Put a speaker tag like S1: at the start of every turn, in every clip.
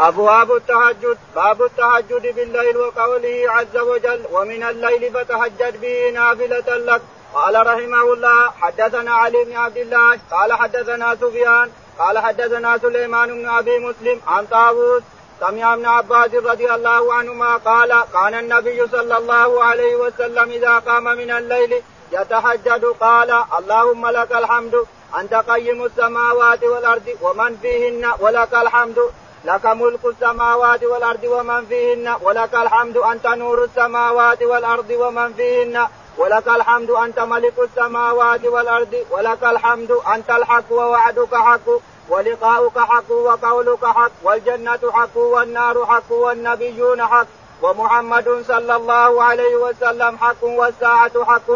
S1: أبواب التهجد باب التهجد بالليل وقوله عز وجل ومن الليل فتهجد به نافلة لك قال رحمه الله حدثنا علي بن عبد الله قال حدثنا سفيان قال حدثنا سليمان بن أبي مسلم عن طاووس سمع ابن عباس رضي الله عنهما قال كان النبي صلى الله عليه وسلم إذا قام من الليل يتهجد قال اللهم لك الحمد أنت قيم السماوات والأرض ومن فيهن ولك الحمد لك ملك السماوات والأرض ومن فيهن ولك الحمد أنت نور السماوات والأرض ومن فيهن ولك الحمد أنت ملك السماوات والأرض ولك الحمد أنت الحق ووعدك حق ولقاؤك حق وقولك حق والجنة حق والنار حق والنبيون حق ومحمد صلى الله عليه وسلم حق والساعة حق.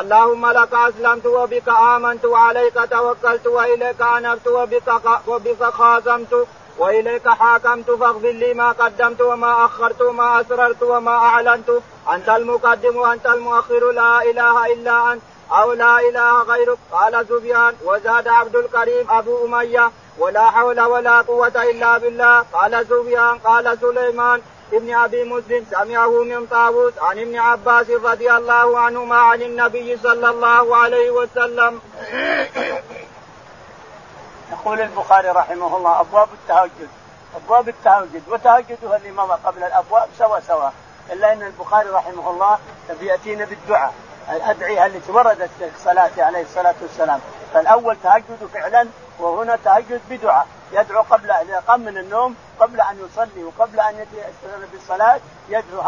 S1: اللهم لك أسلمت وبك آمنت وعليك توكلت وإليك أنبت وبك وبك خاصمت. وإليك حاكمت فاغفر لي ما قدمت وما أخرت وما أسررت وما أعلنت. أنت المقدم وأنت المؤخر. لا إله إلا أنت أو لا إله غيرك. قال سفيان. وزاد عبد الكريم أبو أمية. ولا حول ولا قوة إلا بالله. قال سفيان. قال سليمان. ابن أبي مسلم. سمعه من طاووس. عن ابن عباس رضي الله عنهما عن النبي صلى الله عليه وسلم.
S2: يقول البخاري رحمه الله أبواب التهجد أبواب التهجد وتهجدها اللي مضى قبل الأبواب سوا سوا إلا أن البخاري رحمه الله يأتينا بالدعاء الأدعية التي وردت في الصلاه عليه الصلاة والسلام فالأول تهجد فعلا وهنا تهجد بدعاء. يدعو قبل اذا قام من النوم قبل أن يصلي وقبل أن يستمر بالصلاة يدعو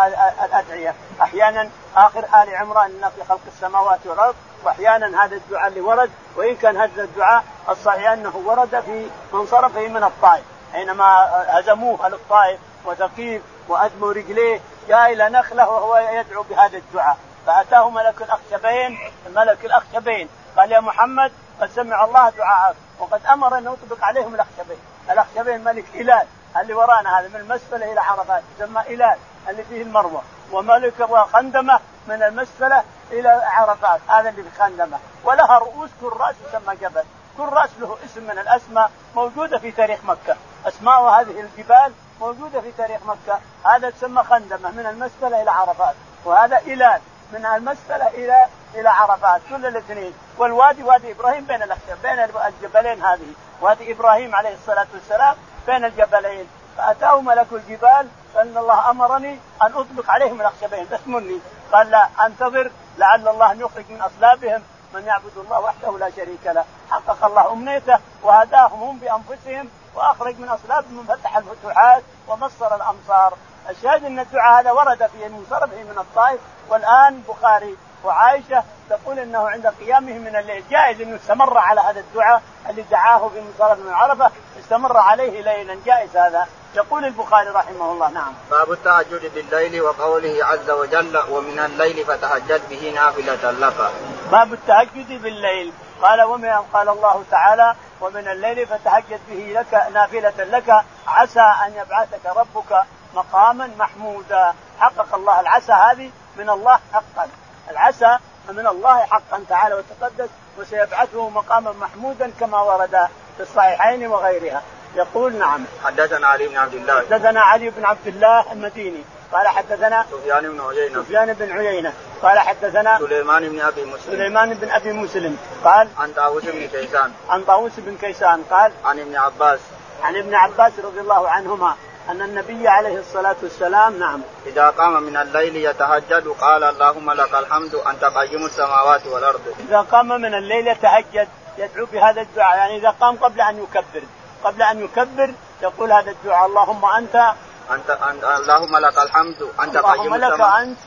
S2: الأدعية. أحيانا آخر آل عمران ان في خلق السماوات والأرض واحيانا هذا الدعاء اللي ورد وإن كان هذا الدعاء الصحيح أنه ورد في منصرفه من الطائف. حينما هزموه أهل الطائف وثقيف وادموا رجليه جاء إلى نخلة وهو يدعو بهذا الدعاء. فأتاه ملك الأخشبين ملك الأخشبين. قال يا محمد قد سمع الله دعاءك وقد أمر أن يطبق عليهم الأخشبين، الأخشبين ملك هلال اللي ورانا هذا من المسفلة إلى عرفات يسمى هلال اللي فيه المروة. وملك وخندمة من المسفلة إلى عرفات هذا اللي في خندمة. ولها رؤوس كل راس يسمى جبل. كل راس له اسم من الأسماء موجودة في تاريخ مكة. أسماء هذه الجبال موجودة في تاريخ مكة. هذا تسمى خندمة من المسفلة إلى عرفات. وهذا إلال من المسفله إلى إلى عرفات كل الاثنين. والوادي وادي إبراهيم بين بين الجبلين هذه. وادي إبراهيم عليه الصلاة والسلام بين الجبلين. فأتاه ملك الجبال فان الله أمرني أن أطبق عليهم الاخشبين بس مني قال لا أنتظر لعل الله أن يخرج من أصلابهم. من يعبد الله وحده لا شريك له. حقق الله أمنيته وهداهم هم بأنفسهم وأخرج من أصلابهم من فتح الفتوحات ومصر الأمصار. الشاهد أن الدعاء هذا ورد في منصرفه من الطائف والآن بخاري وعائشة تقول إنه عند قيامه من الليل جائز إنه استمر على هذا الدعاء اللي دعاه في منصرف من عرفة استمر عليه ليلا. جائز هذا. يقول البخاري رحمه الله. نعم.
S1: باب التهجد بالليل وقوله عز وجل ومن الليل فتهجد به نافلة لك.
S2: باب التهجد بالليل. قال ومن قال الله تعالى ومن الليل فتهجد به لك نافلة لك عسى أن يبعثك ربك مقاما محمودا. حقق الله العسى هذه من الله حقا. العسى من الله حقا تعالى وتقدس وسيبعثه مقاما محمودا كما ورد في الصحيحين وغيرها. يقول نعم.
S1: حدثنا علي بن عبد الله.
S2: حدثنا علي بن عبد الله المديني. قال حدثنا
S1: سفيان بن عيينة.
S2: سفيان بن عيينة. قال حدثنا
S1: سليمان بن أبي مسلم.
S2: سليمان بن أبي مسلم. قال
S1: عن طاووس بن كيسان.
S2: عن طاووس بن كيسان. قال
S1: عن ابن عباس.
S2: عن ابن عباس رضي الله عنهما. أن النبي عليه الصلاة والسلام نعم.
S1: إذا قام من الليل يتهجد قال اللهم لك الحمد أنت قيم السماوات والأرض.
S2: إذا قام من الليل يتهجد يدعو بهذا الدعاء. يعني إذا قام قبل أن يكبر قبل أن يكبر يقول هذا الدعاء اللهم أنت
S1: أنت, أنت اللهم لك الحمد أنت
S2: اللهم لك أنت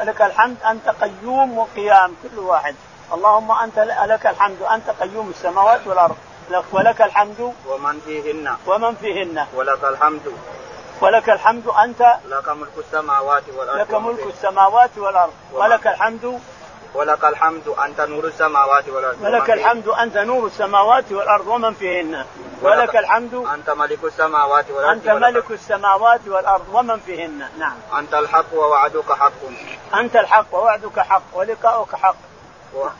S2: لك الحمد أنت قيوم وقيام كل واحد. اللهم أنت لك الحمد أنت قيوم السماوات والأرض. لك ولك الحمد.
S1: ومن فيهن.
S2: ومن فيهن.
S1: ولك الحمد.
S2: ولك الحمد. أنت
S1: لك ملك السماوات والأرض.
S2: لك ملك السماوات والأرض. ولك الحمد.
S1: ولك الحمد. أنت نور السماوات والأرض.
S2: ولك الحمد. أنت نور السماوات والأرض. ومن فيهن. ولك الحمد.
S1: أنت ملك السماوات والأرض.
S2: أنت ملك السماوات والأرض. ومن فيهن. نعم.
S1: أنت الحق ووعدك حق.
S2: أنت الحق ووعدك حق. ولقاؤك حق.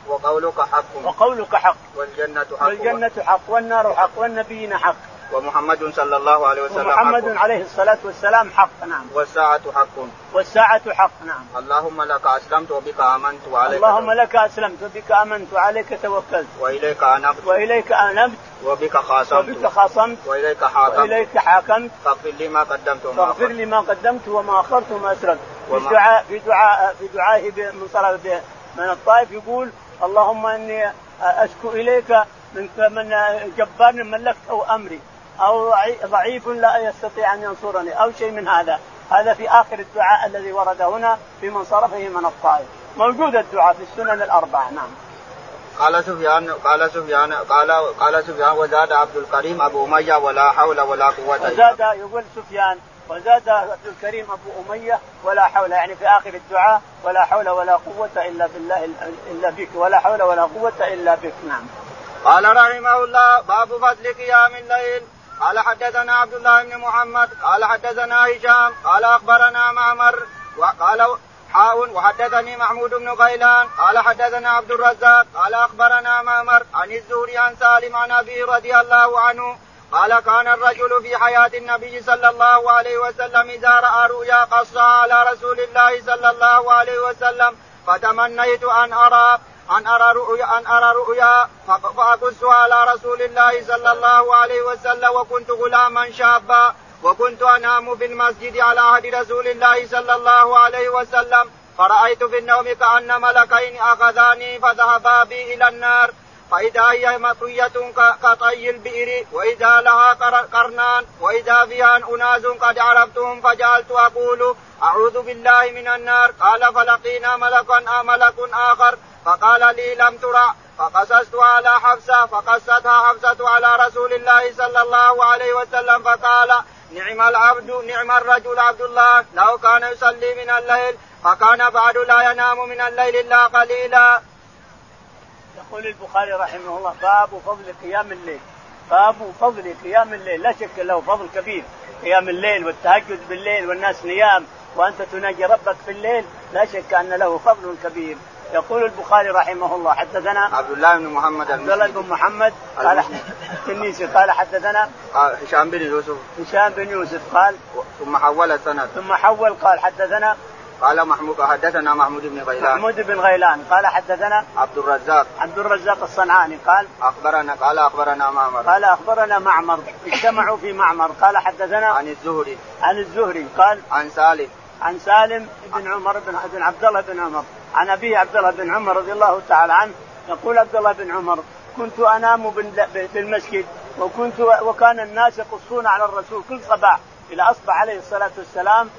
S1: وقولك حق.
S2: وقولك حق.
S1: والجنة حق.
S2: والجنة حق والنار حق والنبيين حق.
S1: ومحمد صلى الله عليه وسلم
S2: ومحمد حق عليه الصلاة والسلام حق نعم.
S1: والساعة حق.
S2: والساعة حق نعم.
S1: اللهم لك أسلمت وبك آمنت وعليك
S2: اللهم لك أسلمت وبك آمنت وعليك توكلت.
S1: وإليك أنبت.
S2: وإليك أنبت.
S1: وبك خاصمت.
S2: وبك خاصمت.
S1: وإليك حاكمت.
S2: وإليك حاكمت.
S1: فاغفر لي ما قدمت وما
S2: فاغفر لي ما قدمت وما أخرت وما أسررت. في دعاء في دعاء في دعائه من صرف من الطائف يقول اللهم إني أشكو إليك من من جبار ملكته أمري أو ضعي- ضعيف لا يستطيع أن ينصرني أو شيء من هذا. هذا في آخر الدعاء الذي ورد هنا في منصرفه من الطائف. موجود الدعاء في السنن الأربعة نعم.
S1: قال سفيان قال سفيان قال قال سفيان وزاد عبد الكريم أبو أمية ولا حول ولا قوة إلا
S2: وزاد يقول سفيان وزاد عبد الكريم أبو أمية ولا حول يعني في آخر الدعاء ولا حول ولا قوة إلا بالله إلا بك ولا حول ولا قوة إلا بك. نعم.
S1: قال رحمه الله باب فضل قيام الليل. قال حدثنا عبد الله بن محمد قال حدثنا هشام قال أخبرنا معمر وقال حاء وحدثني محمود بن غيلان قال حدثنا عبد الرزاق قال أخبرنا معمر عن الزهري عن سالم عن ابي رضي الله عنه قال كان الرجل في حياة النبي صلى الله عليه وسلم إذا رأى رؤيا قصها على رسول الله صلى الله عليه وسلم فتمنيت أن أرى أن أرى رؤيا أن أرى رؤيا فأقصها على رسول الله صلى الله عليه وسلم وكنت غلاما شابا وكنت أنام في المسجد على عهد رسول الله صلى الله عليه وسلم فرأيت في النوم كأن ملكين أخذاني فذهبا بي إلى النار. فإذا هي مطوية كطي البئر وإذا لها قر- قرنان وإذا فيها أناس قد عرفتهم فجعلت أقول أعوذ بالله من النار. قال فلقينا ملكا ملك آخر فقال لي لم ترى فقصصت على حفصة فقصتها حفصة على رسول الله صلى الله عليه وسلم فقال نعم العبد نعم الرجل عبد الله لو كان يصلي من الليل فكان بعد لا ينام من الليل إلا قليلا.
S2: يقول البخاري رحمه الله باب فضل قيام الليل. باب فضل قيام الليل لا شك له فضل كبير. قيام الليل والتهجد بالليل والناس نيام وأنت تناجي ربك في الليل لا شك أن له فضل كبير. يقول البخاري رحمه الله حدثنا
S1: عبد الله بن محمد
S2: عبد الله بن محمد قال التنيسي قال حدثنا
S1: هشام بن يوسف.
S2: هشام بن يوسف قال
S1: ثم حول السند
S2: ثم حول قال حدثنا
S1: قال محمود حدثنا محمود بن غيلان.
S2: محمود بن غيلان. قال حدثنا
S1: عبد الرزاق.
S2: عبد الرزاق الصنعاني. قال
S1: أخبرنا قال أخبرنا معمر.
S2: قال أخبرنا معمر. اجتمعوا في معمر. قال حدثنا
S1: عن الزهري.
S2: عن الزهري. قال
S1: عن سالم.
S2: عن سالم بن عمر بن بن عبد الله بن عمر. عن أبيه عبد الله بن عمر رضي الله تعالى عنه. يقول عبد الله بن عمر كنت أنام بال- بالمسجد وكنت وكان الناس يقصون على الرسول كل صباح إلى أصبح عليه الصلاة والسلام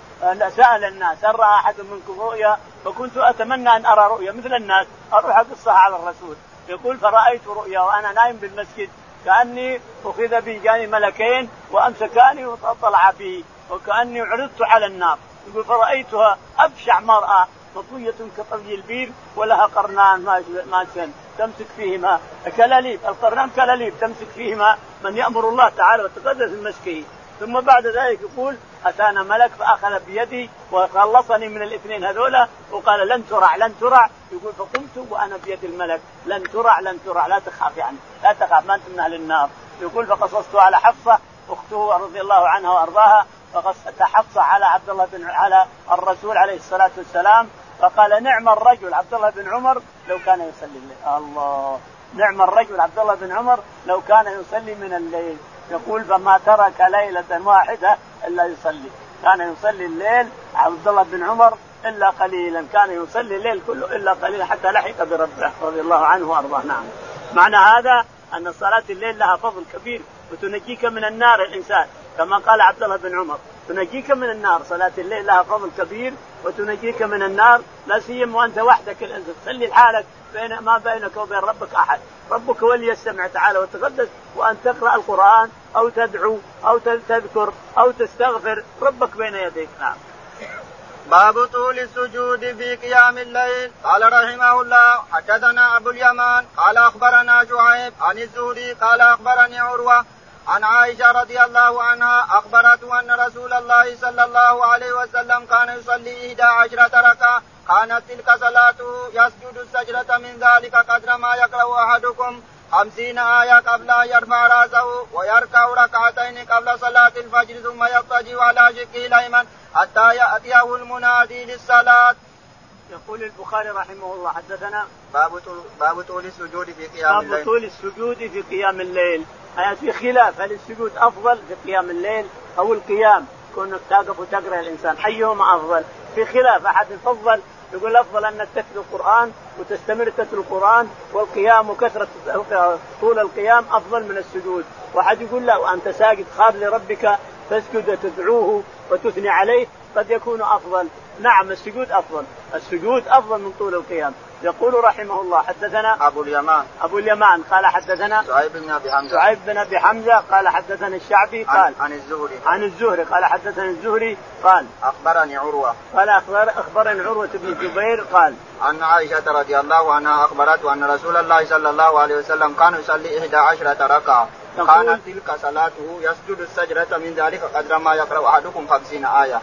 S2: سأل الناس هل رأى أحد منكم رؤيا؟ فكنت أتمنى أن أرى رؤيا مثل الناس أروح أقصها على الرسول. يقول فرأيت رؤيا وأنا نايم بالمسجد كأني أخذ بي جاني ملكين وأمسكاني وطلع بي وكأني عرضت على النار. يقول فرأيتها أبشع مراه مطوية كطي البير ولها قرنان ما ما سن تمسك فيهما كلاليب القرنان كلاليب تمسك فيهما من يأمر الله تعالى وتقدس المسكه ثم بعد ذلك يقول أتانا ملك فأخذ بيدي وخلصني من الاثنين هذولا وقال لن ترع لن ترع. يقول فقمت وأنا بيد الملك. لن ترع لن ترع. لا تخاف يعني. لا تخاف ما انت من أهل النار يقول فقصصت على حفصة أخته رضي الله عنها وأرضاها فقصت حفصة على عبد الله بن على الرسول عليه الصلاة والسلام فقال نعم الرجل عبد الله بن عمر لو كان يصلي الليل. الله. نعم الرجل عبد الله بن عمر لو كان يصلي من الليل. يقول فما ترك ليلة واحدة إلا يصلي. كان يصلي الليل عبد الله بن عمر إلا قليلا. كان يصلي الليل كله إلا قليلا حتى لحق بربه رضي الله عنه وأرضاه. نعم. معنى هذا أن صلاة الليل لها فضل كبير. وتنجيك من النار الإنسان. كما قال عبد الله بن عمر تنجيك من النار صلاة الليل لها فضل كبير وتنجيك من النار لا سيما وأنت وحدك تصلي لحالك بين ما بينك وبين ربك أحد، ربك ولي يستمع تعالى وتقدس وأن تقرأ القرآن أو تدعو أو تذكر أو تستغفر ربك بين يديك. نعم.
S1: باب طول السجود في قيام الليل. قال رحمه الله حدثنا أبو اليمان قال أخبرنا شعيب عن الزهري قال أخبرني عروة عن عائشة رضي الله عنها اخبرته أن رسول الله صلى الله عليه وسلم كان يصلي إحدى عشرة ركعة كانت تلك صلاته يسجد السجدة من ذلك قدر ما يقرأ أحدكم خمسين آية قبل أن يرفع رأسه ويركع ركعتين قبل صلاة الفجر ثم يضطجع على شقه الأيمن حتى يأتيه المنادي للصلاة.
S2: يقول البخاري رحمه الله حدثنا
S1: باب طول باب طول السجود في قيام
S2: باب
S1: الليل.
S2: باب طول السجود في قيام الليل، آية في خلاف هل السجود أفضل في قيام الليل أو القيام؟ كونك تقف وتقرأ الإنسان. ايهما أفضل؟ في خلاف أحد يفضل؟ يقول افضل انك تتلو القرآن وتستمر تتلو القرآن والقيام وكثرة طول القيام أفضل من السجود، واحد يقول لا وأنت ساجد خاف لربك تسجد وتدعوه وتثني عليه قد يكون أفضل، نعم السجود أفضل، السجود أفضل من طول القيام، يقول رحمه الله حدثنا
S1: أبو اليمان.
S2: أبو اليمان. قال حدثنا
S1: شعيب بن أبي حمزة.
S2: شعيب بن أبي حمزة. قال حدثنا الشعبي. قال
S1: عن, عن الزهري.
S2: عن الزهري. قال حدثنا الزهري. قال
S1: أخبرني عروة.
S2: قال اخبر أخبرني عروة بن الزبير قال
S1: عن عائشة رضي الله عنها أخبرته أن رسول الله صلى الله عليه وسلم كان يصلي إحدى عشرة ركعة.
S2: يقول-
S1: كانت تلك صلاته يسجد السجدة من ذلك قدر ما يقرأ أحدكم خمسين آية.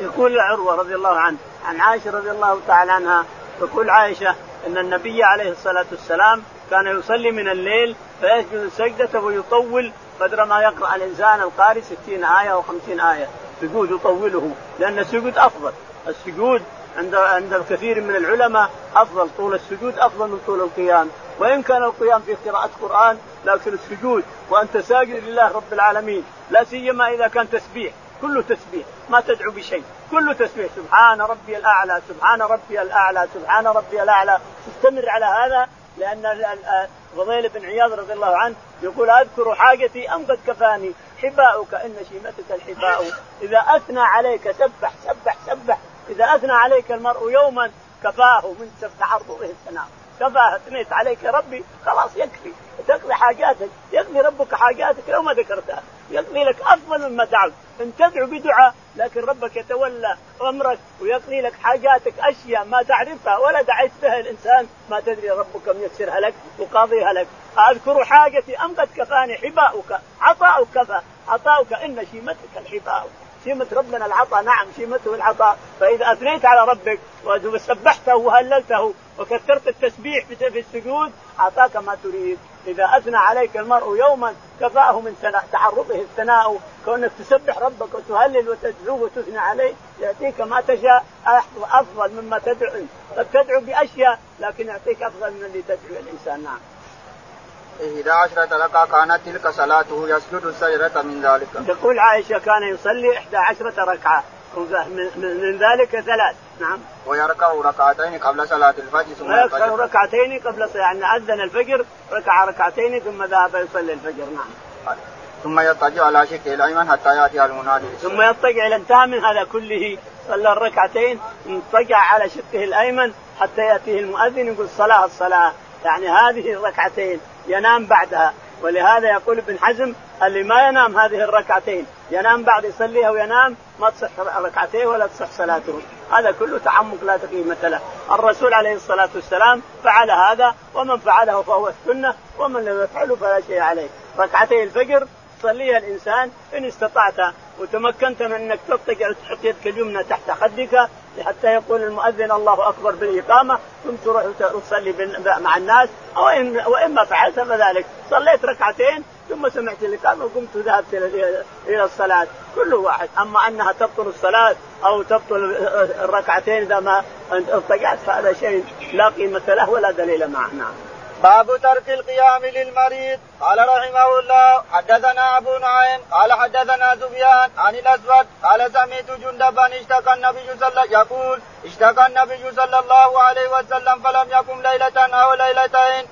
S2: يقول عروه رضي الله عنه عن عائشة رضي الله تعالى عنها تقول عائشة إن النبي عليه الصلاة والسلام كان يصلي من الليل فيسجد السجده ويطول قدر ما يقرأ الإنسان القارئ ستين آية أو خمسين آية. سجود يطوله لأن السجود أفضل. السجود عند عند الكثير من العلماء أفضل طول السجود أفضل من طول القيام. وإن كان القيام في قراءة قرآن لكن السجود وأنت ساجد لله رب العالمين لا سيما إذا كان تسبيح. كله تسبيح ما تدعو بشيء كله تسبيح. سبحان ربي الأعلى سبحان ربي الأعلى سبحان ربي الأعلى. استمر على هذا ال- ال- فضيل بن عياض رضي الله عنه يقول أذكر حاجتي أم قد كفاني. حباؤك إن شيمتك الحباء. إذا أثنى عليك سبح سبح سبح. إذا أثنى عليك المرء يوما كفاه من تعرضه الثناء. كفاه أثنيت عليك ربي خلاص يكفي. تقضي حاجاتك يقضي ربك حاجاتك لو ما ذكرتها. يقضي لك أفضل مما دعوت. إن تدعو بدعاء لكن ربك يتولى أمرك ويقضي لك حاجاتك أشياء ما تعرفها ولا دعيت بها الإنسان ما تدري ربك ميسرها لك وقاضيها لك. أذكر حاجتي ام قد كفاني حباؤك عطاؤك كفى. عطاؤك إن شيمتك الحباء. شيمة ربنا العطاء نعم شيمته العطاء. فإذا أثنيت على ربك وسبحته وهللته وكثرت التسبيح في السجود أعطاك ما تريد. إذا أثنى عليك المرء يوما كفاه من ثناء تعرضه الثناء كونك تسبح ربك وتهلل وتدعوه وتثني عليه يأتيك ما تشاء أفضل مما تدعو. قد تدعو بأشياء لكن يعطيك أفضل من اللي تدعو الإنسان. نعم.
S1: إحدى عشرة ركعة كانت تلك صلاته يسجد السجدة من ذلك.
S2: تقول عائشة كان يصلي إحدى عشرة ركعة. من, من, من ذلك ثلاث. نعم.
S1: ويركع ركعتين قبل صلاة الفجر ثم
S2: ويركع
S1: يفجر
S2: ركعتين قبل صلاة يعني أذن الفجر ركع ركعتين ثم ذهب يصلي الفجر. نعم.
S1: ثم يضطجع على شقه الأيمن حتى يأتي المنادي
S2: ثم يضطجع إلى انتهى من هذا كله. صلى الركعتين اضطجع على شقه الأيمن حتى يأتيه المؤذن يقول صلاة الصلاة يعني هذه الركعتين ينام بعدها. ولهذا يقول ابن حزم اللي ما ينام هذه الركعتين ينام بعد يصليها وينام ما تصح ركعتين ولا تصح صلاته. هذا كله تعمق لا قيمة له. الرسول عليه الصلاة والسلام فعل هذا ومن فعله فهو السنة ومن لم يفعله فلا شيء عليه. ركعتي الفجر تصليها الإنسان إن استطعت وتمكنت من إنك تضطجع وتحط يدك اليمنى تحت خدك حتى يقول المؤذن الله أكبر بالإقامة ثم تروح تصلي بال- مع الناس أو إن واما فعلت فذلك. صليت ركعتين ثم سمعت الاقامه وقمت وذهبت إلى الصلاة. كل واحد. أما أنها تبطل الصلاة أو تبطل الركعتين إذا ما اضطجعت فهذا شيء لا قيمة له ولا دليل معه. نعم.
S1: باب ترك القيام للمريض. قال رحمه الله حدثنا أبو نعيم قال حدثنا سفيان عن الأسود قال سمعت جندبا اشتكى النبي صلى يقول اشتكى النبي صلى الله عليه وسلم فلم يقم ليلة أو ليلتين.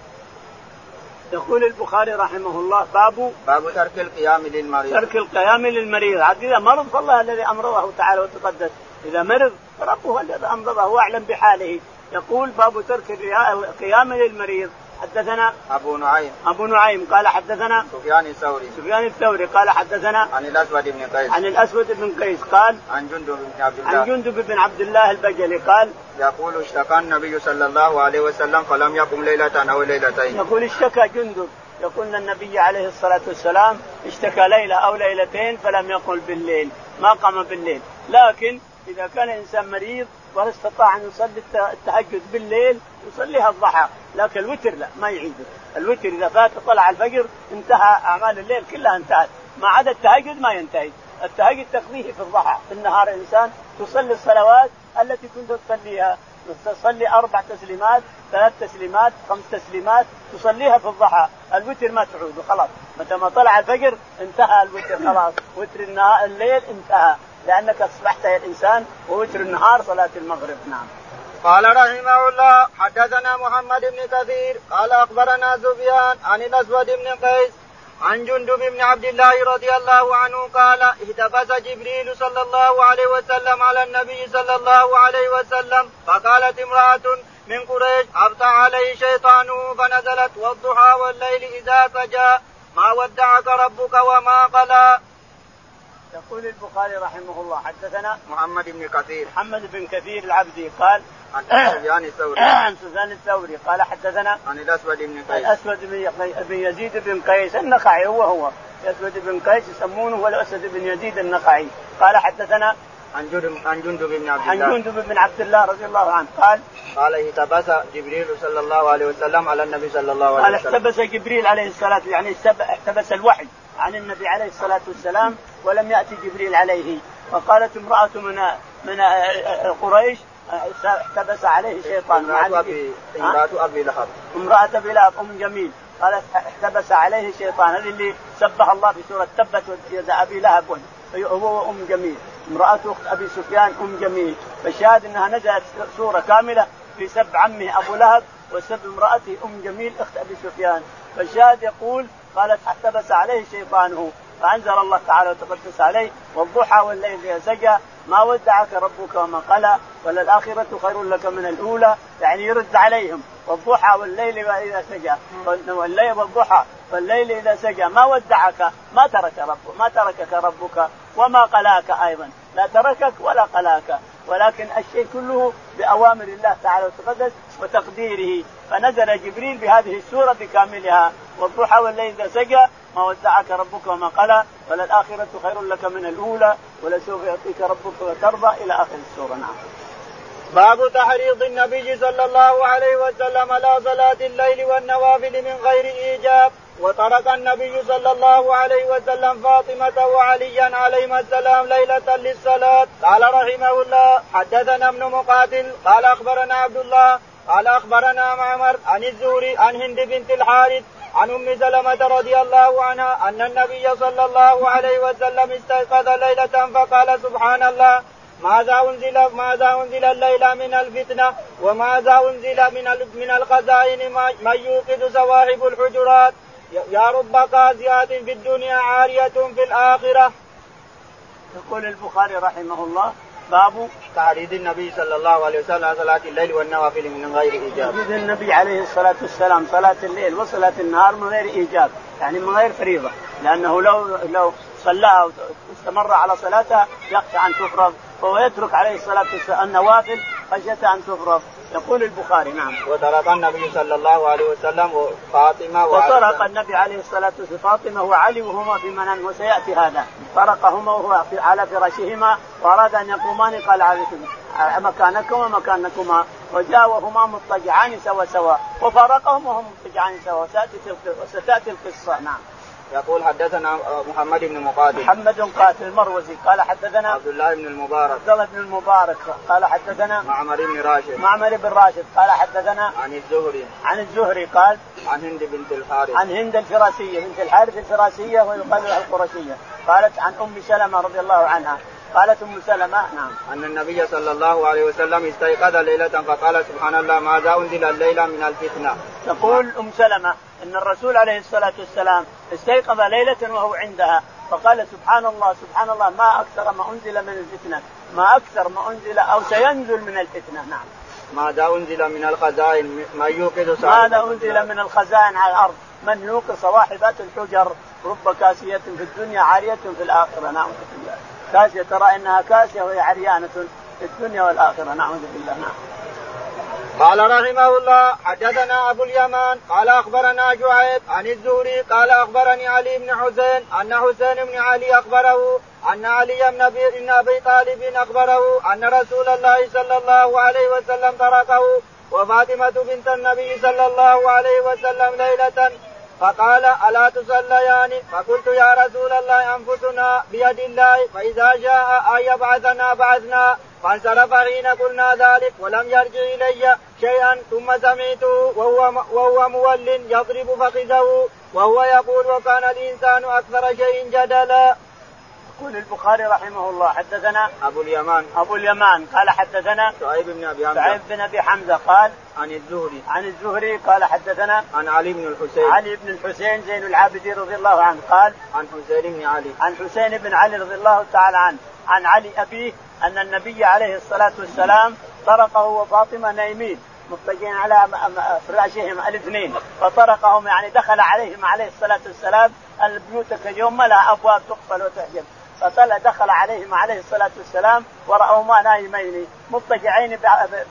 S2: يقول البخاري رحمه الله باب
S1: باب ترك القيام للمريض.
S2: ترك القيام للمريض. عاد إذا مرض فالله الذي أمرضه تعالى وتقدس. إذا مرض فربه الذي أمرضه هو أعلم بحاله. يقول باب ترك القيام للمريض. حدثنا
S1: أبو نعيم.
S2: أبو نعيم قال حدثنا
S1: سفيان الثوري.
S2: سفيان الثوري قال حدثنا
S1: عن الأسود بن قيس.
S2: عن الأسود بن قيس قال
S1: عن جندب بن عبد
S2: عن
S1: الله
S2: جندب بن عبد الله البجلي قال
S1: يقول اشتكى النبي صلى الله عليه وسلم فلم يقم ليلة أو ليلتين.
S2: يقول اشتكى جندب. يقول النبي عليه الصلاة والسلام اشتكى ليلة أو ليلتين فلم يقل بالليل. ما قام بالليل. لكن إذا كان انسان مريض ولا استطاع أن يصلي التهجد بالليل يصليها الضحى لكن الوتر لا ما يعيده الوتر إذا فات طلع الفجر انتهى أعمال الليل كلها انتهت. ما عدا التهجد ما ينتهي. التهجد تقضيه في الضحى. في النهار الإنسان تصلي الصلوات التي كنت تصليها. تصلي أربع تسليمات ثلاث تسليمات خمس تسليمات تصليها في الضحى. الوتر ما تعود خلاص. متى ما طلع الفجر انتهى الوتر خلاص. وتر الليل انتهى. لأنك أصبحت يا الإنسان ووتر النهار صلاة المغرب. نعم.
S1: قال رحمه الله حدثنا محمد بن كثير قال أخبرنا سفيان عن الأسود بن قيس عن جندب بن عبد الله رضي الله عنه قال اهتبس جبريل صلى الله عليه وسلم على النبي صلى الله عليه وسلم فقالت امرأة من قريش أبطى عليه شيطانه فنزلت والضحى والليل إذا سجى ما ودعك ربك وما قلى.
S2: يقول البخاري رحمه الله حدثنا
S1: محمد بن كثير.
S2: محمد بن كثير العبدي قال
S1: عن سفيان الثوري.
S2: عن سفيان الثوري قال حدثنا
S1: عن الأسود بن قيس.
S2: الأسود بن يزيد بن قيس النخعي هو هو الأسود بن قيس يسمونه هو الأسود بن يزيد النخعي. قال حدثنا
S1: عن جندب عن جندب بن عبد
S2: الله. عن جندب بن عبد الله رضي الله عنه قال
S1: قال احتبس جبريل صلى الله عليه وسلم على النبي صلى الله عليه
S2: وسلم. قال احتبس جبريل عليه الصلاه يعني احتبس الوحي عن النبي عليه الصلاة والسلام ولم يأتي جبريل عليه. فقالت امرأة من من قريش احتبس عليه شيطان.
S1: امرأة أبي امرأة أبي لهب.
S2: امرأة أبي لهب أم جميل. قالت احتبس عليه شيطان. هذه اللي سبح الله في سورة تبت يد أبي لهب هو وأم جميل. امرأة أخت أبي سفيان أم جميل فالشاهد أنها نزلت سورة كاملة في سب عمه أبو لهب وسب امرأته أم جميل أخت أبي سفيان. فالشاهد يقول قالت احتبس عليه شيطانه فأنزل الله تعالى وتقدس عليه والضحى والليل اذا سجى ما ودعك ربك وما قلى وللآخرة خير لك من الأولى يعني يرد عليهم والضحى والليل إذا سجى. والليل والضحى والليل إذا سجى ما ودعك ما ترك ربك ما تركك ربك. وما قلاك أيضا. لا تركك ولا قلاك. ولكن الشيء كله بأوامر الله تعالى وتقدس وتقديره. فنزل جبريل بهذه السورة بكاملها. والضحى والليل إذا سجى ما ودعك ربك وما قلى. وللآخرة خير لك من الأولى ولسوف يعطيك ربك وترضى. إلى آخر السورة. نعم.
S1: باب تحريض النبي صلى الله عليه وسلم على صلاة الليل والنوافل من غير إيجاب. وترك النبي صلى الله عليه وسلم فاطمة وعليا عليهما السلام ليلة للصلاة. قال رحمه الله حدثنا ابن مقاتل قال أخبرنا عبد الله قال أخبرنا معمر عن الزهري عن هند بنت الحارث عن أم سلمة رضي الله عنها أن النبي صلى الله عليه وسلم استيقظ ليلة فقال سبحان الله ماذا انزل ماذا أنزل الليلة من الفتنة؟ وماذا أنزل من من الخزائن من يوقظ سواحب الحجرات؟ يا رب قاسيات في الدنيا عارية في الآخرة.
S2: يقول البخاري رحمه الله باب
S1: تعريض النبي صلى الله عليه وسلم صلاة الليل والنوافل من غير إيجاب.
S2: تعريض النبي عليه الصلاة والسلام صلاة الليل وصلاة النهار من غير إيجاب، يعني من غير فريضة، لأنه لو لو صلاها واستمر على صلاتها يخشى أن تفرض، فهو يترك عليه الصلاة والسلام النوافل خشية أن تفرض، يقول البخاري نعم.
S1: وطرق النبي صلى الله عليه وسلم وفاطمه
S2: وطرق النبي عليه الصلاة والسلام فاطمة وعلي وهما في منام وسيأتي هذا. طرقهما وهو على فراشهما وأراد أن يقومان قال مكانكما مكانكما. وجاء وهما مضطجعان سوا سوا. وفارقهم وهم مضطجعان سوا. وستأتي القصة نعم.
S1: يقول حدثنا محمد بن مقاتل.
S2: محمد قاتل المروزي قال حدثنا
S1: عبد الله بن المبارك.
S2: عبد الله بن المبارك قال حدثنا
S1: معمر بن راشد.
S2: معمر بن راشد قال حدثنا
S1: عن الزهري.
S2: عن الزهري قال
S1: عن هند بنت الحارث.
S2: عن هند الفراسية بنت الحارث الفراسية ويقال لها القرشية. قالت عن أم سلمة رضي الله عنها قالت أم سلمة نعم.
S1: أن النبي صلى الله عليه وسلم استيقظ ليلة فقال سبحان الله ماذا أنزل الليلة من الفتنة.
S2: تقول أم سلمة أن الرسول عليه الصلاة والسلام استيقظ ليلة وهو عندها فقال سبحان الله سبحان الله ما أكثر ما أنزل من الفتنة ما أكثر ما أنزل أو سينزل من الفتنة. نعم.
S1: ماذا أنزل من الخزائن؟ ما يوقظ
S2: ماذا أنزل من الخزائن على الأرض؟ من يوقظ صواحبات الحجر؟ رب كاسية في الدنيا عارية في الآخرة. نعوذ بالله كاسية ترى إنها كاسية وهي عريانة في الدنيا والآخرة نعوذ بالله نعم.
S1: قال رحمه الله حدثنا أبو اليمان قال أخبرنا شعيب عن الزهري قال أخبرني علي بن حسين أن حسين بن علي أخبره أن علي بن أبي أبي طالب أخبره أن رسول الله صلى الله عليه وسلم تركه وفاطمة بنت النبي صلى الله عليه وسلم ليلة فقال ألا تصليان فقلت يا رسول الله أنفسنا بيد الله فإذا جاء أن يبعثنا بعثنا فانصرف حين قلنا ذلك ولم يرجع إلي شيئا ثم سمعته وهو وهو مول يضرب فخذه وهو يقول وكان الإنسان أكثر شيء جدلا.
S2: يقول البخاري رحمه الله حدثنا
S1: أبو اليمان.
S2: أبو اليمان. قال حدثنا
S1: شعيب بن أبي حمزة.
S2: شعيب بن أبي حمزة قال
S1: عن الزهري.
S2: عن الزهري قال حدثنا
S1: عن علي بن الحسين.
S2: علي بن الحسين زين العابدين رضي الله عنه قال
S1: عن حسين بن علي.
S2: عن حسين بن علي رضي الله تعالى عنه عن علي أبيه أن النبي عليه الصلاة والسلام طرقه وفاطمة نايمين مضطجعين على فراشهم الاثنين فطرقهم يعني دخل عليهم عليه الصلاة والسلام البيوت كاليوم ما لها أبواب تقفل وتحجب فطلع دخل عليهم عليه الصلاة والسلام ورأوهما نايمين مضطجعين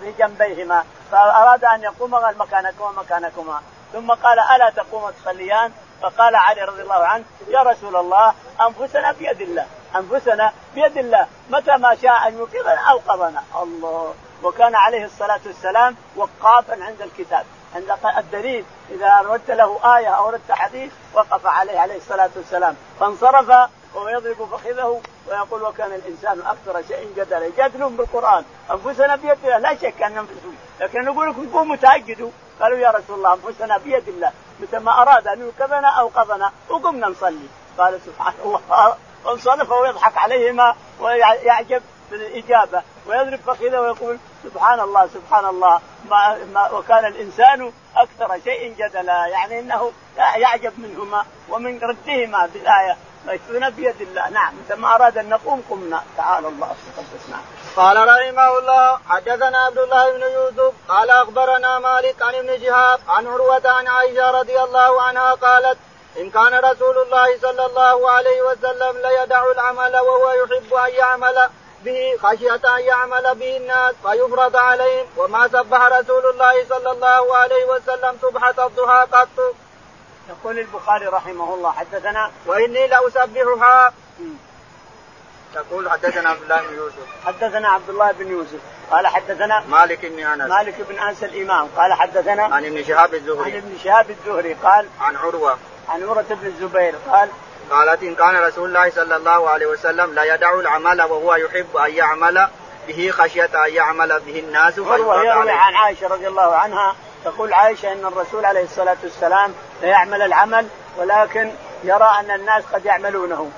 S2: بجنبيهما فأراد أن يقوم قال مكانكما مكانكما. ثم قال ألا تقوم تصليان؟ فقال علي رضي الله عنه يا رسول الله أنفسنا بيد الله أنفسنا بيد الله. متى ما شاء أن يوقظنا اوقظنا الله. وكان عليه الصلاة والسلام وقافا عند الكتاب عند الدليل. إذا أردت له آية أو أردت حديث وقف عليه عليه الصلاة والسلام. فانصرف وهو يضرب فخذه ويقول وكان الإنسان أكثر شيء جدلا. يجادلون بالقرآن. أنفسنا بيد الله. لا شك أن أنفسهم. لكن نقول لكم قوموا تهجدوا قالوا يا رسول الله أنفسنا بيد الله. متى ما أراد أن يوقظنا اوقظنا وقمنا نصلي. قال سبحان الله. وانصرف ويضحك عليهما ويعجب بالإجابة. ويضرب فخذه ويقول سبحان الله سبحان الله. ما, ما وكان الإنسان أكثر شيء جدلا. يعني إنه يعجب منهما ومن ردهما بالآية. ميسونا بيد الله. نعم. مثل ما أراد أن نقوم قمنا. تعالى الله تقدس نعم.
S1: قال رحمه الله حدثنا عبد الله بن يوسف قال أخبرنا مالك عن ابن شهاب عن عروة عن عائشة رضي الله عنها قالت إن كان رسول الله صلى الله عليه وسلم ليدع العمل وهو يحب أن يعمل به خشية أن يعمل به الناس فيفرض عليهم. وما سبح رسول الله صلى الله عليه وسلم سبحة الضحى قط.
S2: يقول البخاري رحمه الله حدثنا
S1: وإني لأسبحها. يقول حدثنا عبد الله بن يوسف.
S2: حدثنا عبد الله بن يوسف. قال حدثنا
S1: مالك بن أنس.
S2: مالك بن أنس الإمام. قال حدثنا
S1: عن ابن شهاب الزهري.
S2: عن ابن شهاب الزهري قال
S1: عن عروة.
S2: عن عروة بن الزبير قال
S1: قالت إن كان رسول الله صلى الله عليه وسلم لا يدع العمل وهو يحب أن يعمل به خشية أن يعمل به الناس
S2: عروة يروي عن عائشة رضي الله عنها تقول عائشة إن الرسول عليه الصلاة والسلام لا يعمل العمل ولكن يرى أن الناس قد يعملونه.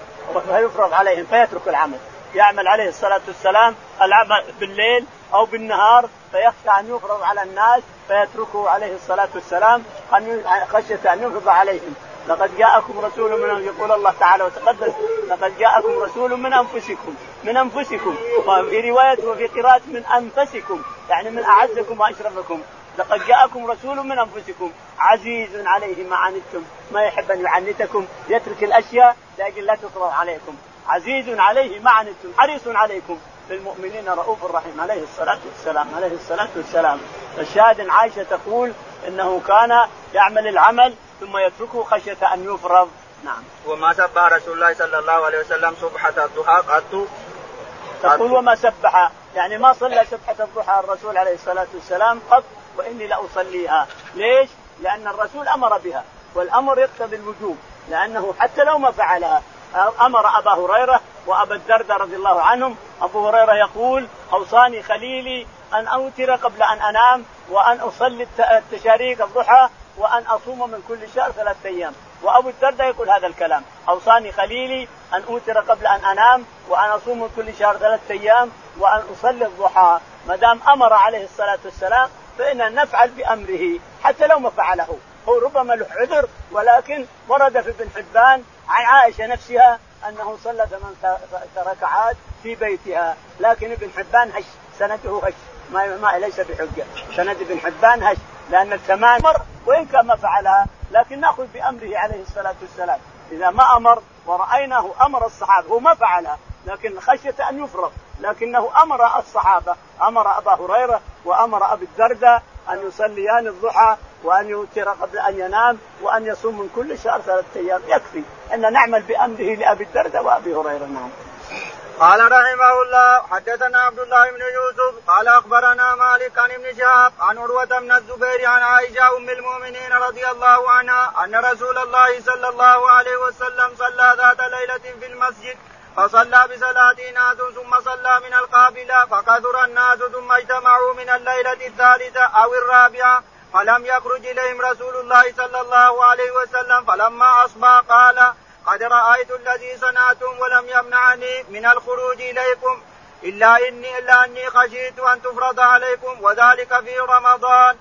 S2: فيفرض عليهم فيترك العمل. يعمل عليه الصلاة والسلام العمل بالليل أو بالنهار فيخشى أن يفرض على الناس فيتركه عليه الصلاة والسلام خشية أن يفرض عليهم. لقد جاءكم رسول من يقول الله تعالى وتقدس لقد جاءكم رسول من أنفسكم من أنفسكم. وفي رواية وفي قراءة من أنفسكم يعني من أعزكم وأشرفكم. لقد جاءكم رسول من أنفسكم عزيز عليه ما عنتم ما يحب أن يعنتكم يترك الأشياء لكن لا تفرض عليكم. عزيز عليه ما عنتم حريص عليكم. بالمؤمنين رؤوف رحيم عليه الصلاة والسلام عليه الصلاة والسلام. الشاهد عائشة تقول إنه كان يعمل العمل ثم يتركه خشية أن يفرض. نعم.
S1: وما سبح رسول الله صلى الله عليه وسلم سبحة الضحى قط؟
S2: تقول وما سبح يعني ما صلى سبحة الضحى الرسول عليه الصلاة والسلام قط؟ وإني لأصليها ليش؟ لأن الرسول أمر بها. والأمر يقتضي الوجوب. لأنه حتى لو ما فعلها أمر أبا هريرة وأبا الدرداء رضي الله عنهم. أبو هريرة يقول أوصاني خليلي أن أوتر قبل أن أنام وأن أصلي التشاريق الضحى وأن أصوم من كل شهر ثلاثة أيام. وأبو الدرداء يقول هذا الكلام أوصاني خليلي أن أوتر قبل أن أنام وأن أصوم من كل شهر ثلاثة أيام وأن أصلي الضحى. ما دام أمر عليه الصلاة والسلام فإننا نفعل بأمره حتى لو ما فعله. هو ربما له عذر ولكن ورد في ابن حبان عن عائشة نفسها أنه صلى ثمان ركعات في بيتها. لكن ابن حبان هش سنده هش. ما, ما ليس بحجة. سند ابن حبان هش لأن الثمان مر وإن كان ما فعلها لكن نأخذ بأمره عليه الصلاة والسلام. إذا ما أمر ورأيناه أمر الصحابة هو ما فعلها. لكن خشية أن يفرض لكنه أمر الصحابة أمر أبا هريرة وأمر أبي الدرداء أن يصليان الضحى وأن يوتر قبل أن ينام وأن يصوم من كل شهر ثلاثة أيام. يكفي أن نعمل بأمره لأبي الدرداء وأبي هريرة. نعم.
S1: قال رحمه الله حدثنا عبد الله بن يوسف قال أخبرنا مالك عن ابن شهاب عن عروة بن الزبير عن عائشة أم المؤمنين رضي الله عنها أن رسول الله صلى الله عليه وسلم صلى ذات ليلة في المسجد فصلى بصلاة ناس ثم صلى من القابلة فكثر الناس ثم اجتمعوا من الليلة الثالثة أو الرابعة فلم يخرج إليهم رسول الله صلى الله عليه وسلم فلما أصبح قال قد رأيت الذي صنعتم ولم يمنعني من الخروج إليكم إلا إني إلا أني خشيت أن تفرض عليكم وذلك في رمضان.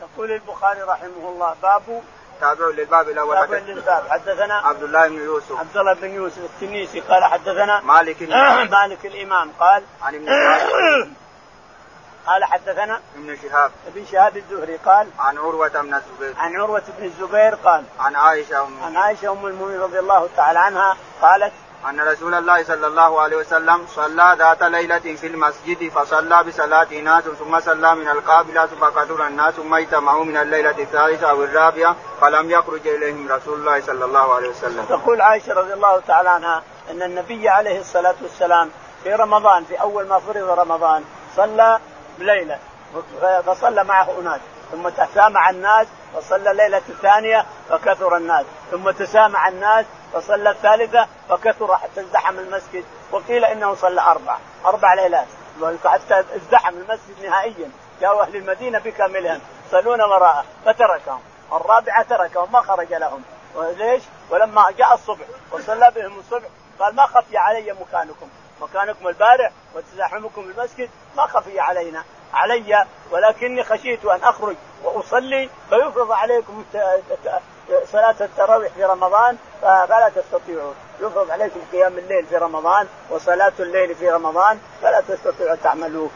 S2: يقول البخاري رحمه الله باب
S1: تابع للباب الأول
S2: تابع للباب. حدثنا
S1: عبد الله بن يوسف.
S2: عبد الله بن يوسف التنيسي قال حدثنا
S1: مالك
S2: مالك الإمام قال
S1: عن ابن
S2: قال حدثنا
S1: ابن شهاب.
S2: ابن شهاب الزهري قال
S1: عن عروة بن الزبير.
S2: عن عروة بن الزبير قال
S1: عن عائشة أم
S2: عن عائشة أم المؤمنين رضي الله تعالى عنها قالت
S1: أن رسول الله صلى الله عليه وسلم صلى ذات ليلة في المسجد فصلى بصلاة ناس ثم صلى من القابلة فكثر الناس ثم اجتمعوا من الليلة الثالثة أو الرابعة فلم يخرج إليهم رسول الله صلى الله عليه وسلم.
S2: تقول عائشة رضي الله تعالى عنها أن النبي عليه الصلاة والسلام في رمضان في أول ما فرض رمضان صلى بليلة فصلى معه أناس ثم تسامع الناس فصلى الليلة الثانية فكثر الناس ثم تسامع الناس فصلى الثالثة فكثر حتى ازدحم المسجد. وقيل إنه صلى أربع أربع ليلات. حتى ازدحم المسجد نهائيا. جاءوا أهل المدينة بكاملهم. يصلون وراءه. فتركهم. الرابعة تركهم. ما خرج لهم. وليش؟ ولما جاء الصبح وصلى بهم الصبح قال ما خفي علي مكانكم. مكانكم البارح وتزاحمكم المسجد. ما خفي علينا. علي. ولكني خشيت أن أخرج وأصلي فيفرض عليكم صلاة التراويح في رمضان فلا تستطيعون يفرض عليكم قيام الليل في رمضان وصلاة الليل في رمضان فلا تستطيعوا تعملوه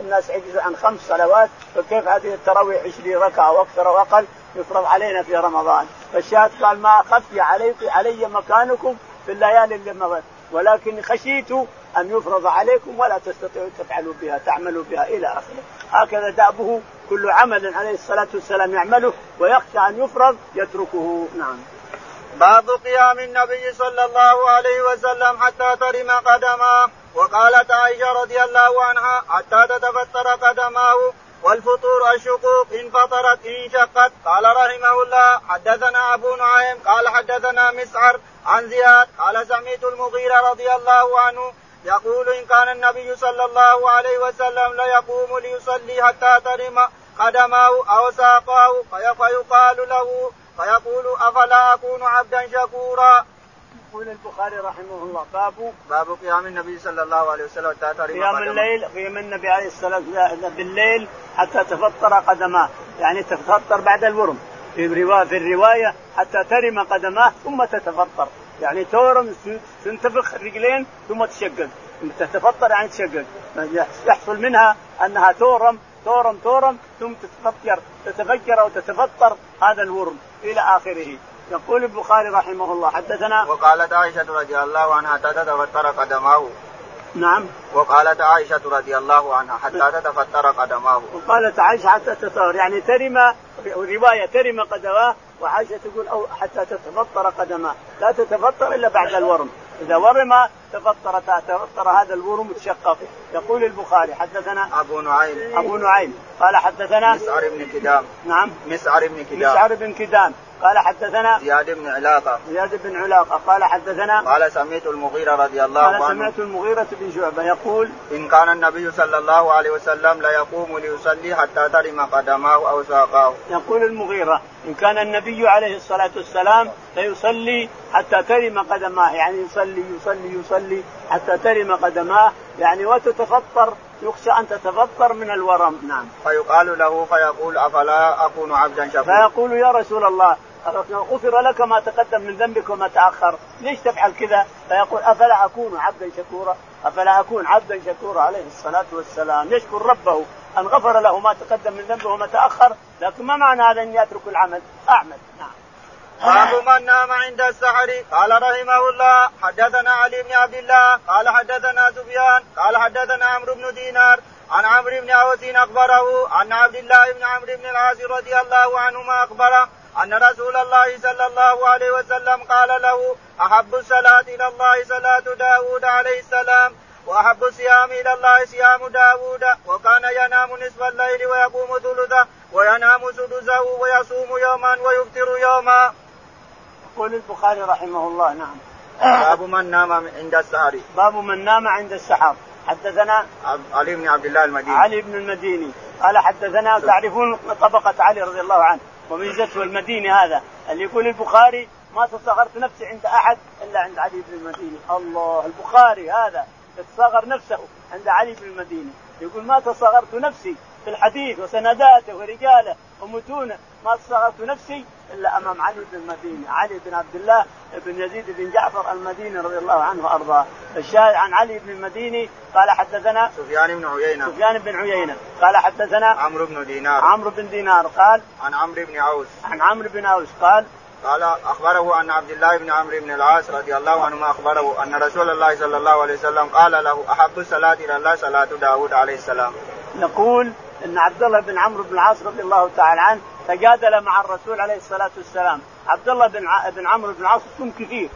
S2: الناس عجزوا عن خمس صلوات فكيف هذه التراويح 20 ركعة وأكثر واقل يفرض علينا في رمضان؟ فالشاهد قال ما خفي عليكم علي مكانكم في الليالي اللي مضت. ولكن خشيت أن يفرض عليكم ولا تستطيعوا تفعلوا بها تعملوا بها إلى آخره. هكذا دأبه كل عمل عليه الصلاة والسلام يعمله ويخشى أن يفرض يتركه. نعم.
S1: باب قيام النبي صلى الله عليه وسلم حتى ترم قدماه وقالت عائشة رضي الله عنها حتى تتفطر قدماه والفطور الشقوق إن فطرت إن شقت. قال رحمه الله حدثنا أبو نعيم قال حدثنا مسعر عن زياد قال سمعت المغيرة رضي الله عنه يقول إن كان النبي صلى الله عليه وسلم ليقوم ليصلي حتى ترم قدمه أو ساقه فيقال له فيقول أفلا أكون عبدا شكورا.
S2: يقول البخاري رحمه الله باب
S1: باب قيام النبي صلى الله عليه وسلم حتى
S2: قيام الليل قيام النبي عليه الصلاة والسلام بالليل حتى تفطر قدماه. يعني تفطر بعد الورم. في الروايه في الرواية حتى ترم قدماه ثم تتفطر. يعني تورم تنتفخ الرجلين ثم تشقق. تتفطر يعني تشقق. يحصل منها أنها تورم تورم تورم ثم تتفكر تتفجر أو تتفطر هذا الورم إلى آخره. يقول البخاري رحمه الله حدثنا
S1: وقالت عائشة رضي الله عنها تتفطر قدماه.
S2: نعم.
S1: وقالت عائشة رضي الله عنها حتى تتفطر قدماه.
S2: وقالت عائشة حتى تتفطر يعني ترم رواية ترم قدماه وعائشة تقول أو حتى تتفطر قدماه. لا تتفطر إلا بعد الورم. إذا ورم تفطر تفطر هذا الورم تشقق يقول البخاري حدثنا
S1: أبو نعيم.
S2: أبو نعيم. قال حدثنا
S1: مسعر بن كدام.
S2: نعم.
S1: مسعر بن كدام.
S2: مسعر بن كدام. قال حدثنا
S1: زياد بن علاقة.
S2: زياد بن علاقة. قال حدثنا
S1: قال سمعت المغيرة رضي الله عنه.
S2: قال سمعت المغيرة بن شعبة يقول
S1: إن كان النبي صلى الله عليه وسلم ليقوم ليصلي حتى ترم قدماه أو ساقاه.
S2: يقول المغيرة إن كان النبي عليه الصلاة والسلام ليصلي حتى ترم قدماه يعني يصلي يصلي يصلي حتى ترم قدماه يعني وتتفطر يخشى أن تتفطر من الورم. نعم.
S1: فيقال له فيقول أفلا أكون عبدا شكورا؟
S2: فيقول يا رسول الله غفر لك ما تقدم من ذنبك وما تأخر، ليش تفعل كذا؟ فيقول أفلا أكون عبدا شكورا؟ أفلا أكون عبدا شكورا عليه الصلاة والسلام، يشكر ربه أن غفر له ما تقدم من ذنبه وما تأخر، لكن ما معنى هذا اني اترك العمل؟ أعمل، نعم.
S1: باب من نام عند السحر قال رحمه الله حدثنا علي بن عبد الله قال حدثنا سفيان قال حدثنا عمرو بن دينار عن عمرو بن عوس أخبره أن عبد الله بن عمرو بن العاص رضي الله عنهما أخبره أن رسول الله صلى الله عليه وسلم قال له أحب الصلاة إلى الله صلاة داود عليه السلام وأحب الصيام إلى الله صيام داود وكان ينام نصف الليل ويقوم ثلثه وينام سدسه ويصوم يوما ويفطر يوما.
S2: يقول البخاري رحمه الله نعم.
S1: باب من نام عند السحر.
S2: باب من نام عند السحر. حدثنا
S1: علي بن عبد الله المديني.
S2: علي بن المديني قال حدثنا تعرفون طبقة علي رضي الله عنه وميزته المديني هذا اللي يقول البخاري ما تصغرت نفسي عند أحد إلا عند علي بن المديني، الله البخاري هذا يتصغر نفسه عند علي بن المديني، يقول ما تصغرت نفسي في الحديث وسنداته ورجاله ومتونه ما تصغرت نفسي إلا أمام علي بن المديني، علي بن عبد الله بن يزيد بن جعفر المديني رضي الله عنه وأرضاه، الشاهد عن علي بن المديني قال حدثنا
S1: سفيان بن عيينة.
S2: سفيان بن عيينة. قال حدثنا
S1: عمرو بن دينار.
S2: عمرو بن دينار قال
S1: عن عمرو بن عوس.
S2: عن عمرو بن عوس قال
S1: قال أخبره أن عبد الله بن عمرو بن العاص رضي الله عنهما أخبره أن رسول الله صلى الله عليه وسلم قال له أحب الصلاة إلى الله؟ صلاة داود عليه السلام.
S2: نقول إن عبد الله بن عمرو بن العاص رضي الله تعالى عنه تجادل مع الرسول عليه الصلاة والسلام، عبد الله بن بن عمرو بن العاص يصوم كثير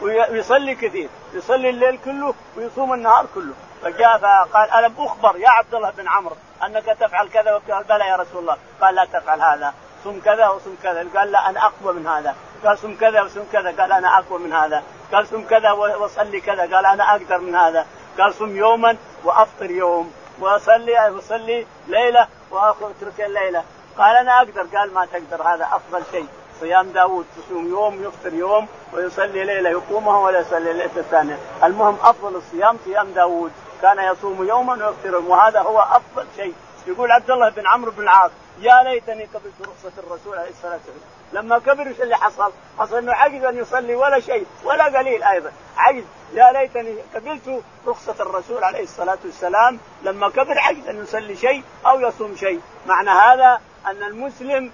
S2: ويصلي كثير، يصلي الليل كله ويصوم النهار كله، فجاء فقال ألم أخبر يا عبد الله بن عمرو أنك تفعل كذا وكذا، بلى يا رسول الله، قال لا تفعل هذا، صم كذا وصم كذا، قال لا أنا أقوى من هذا، قال صم كذا وصم كذا، قال أنا أقوى من هذا، قال صم كذا وصلي كذا، قال أنا أقدر من هذا، قال صم يوما وأفطر يوم، وصلي وصلي ليلة واترك الليلة. قال أنا أقدر. قال ما تقدر. هذا أفضل شيء. صيام داوود. تصوم يوم يفطر يوم ويصلي ليلة يقومها ولا يصلي ليلة الثانية. المهم أفضل الصيام صيام داوود. كان يصوم يوما ويفطر. وهذا هو أفضل شيء. يقول عبد الله بن عمرو بن العاص يا ليتني قبلت رخصة الرسول عليه الصلاة والسلام. لما كبر إيش اللي حصل؟ حصل إنه عجز أن يصلي ولا شيء ولا قليل أيضا. عجز. يا ليتني قبلت رخصة الرسول عليه الصلاة والسلام لما كبر عجز أن يصلي شيء أو يصوم شيء. معنى هذا أن المسلم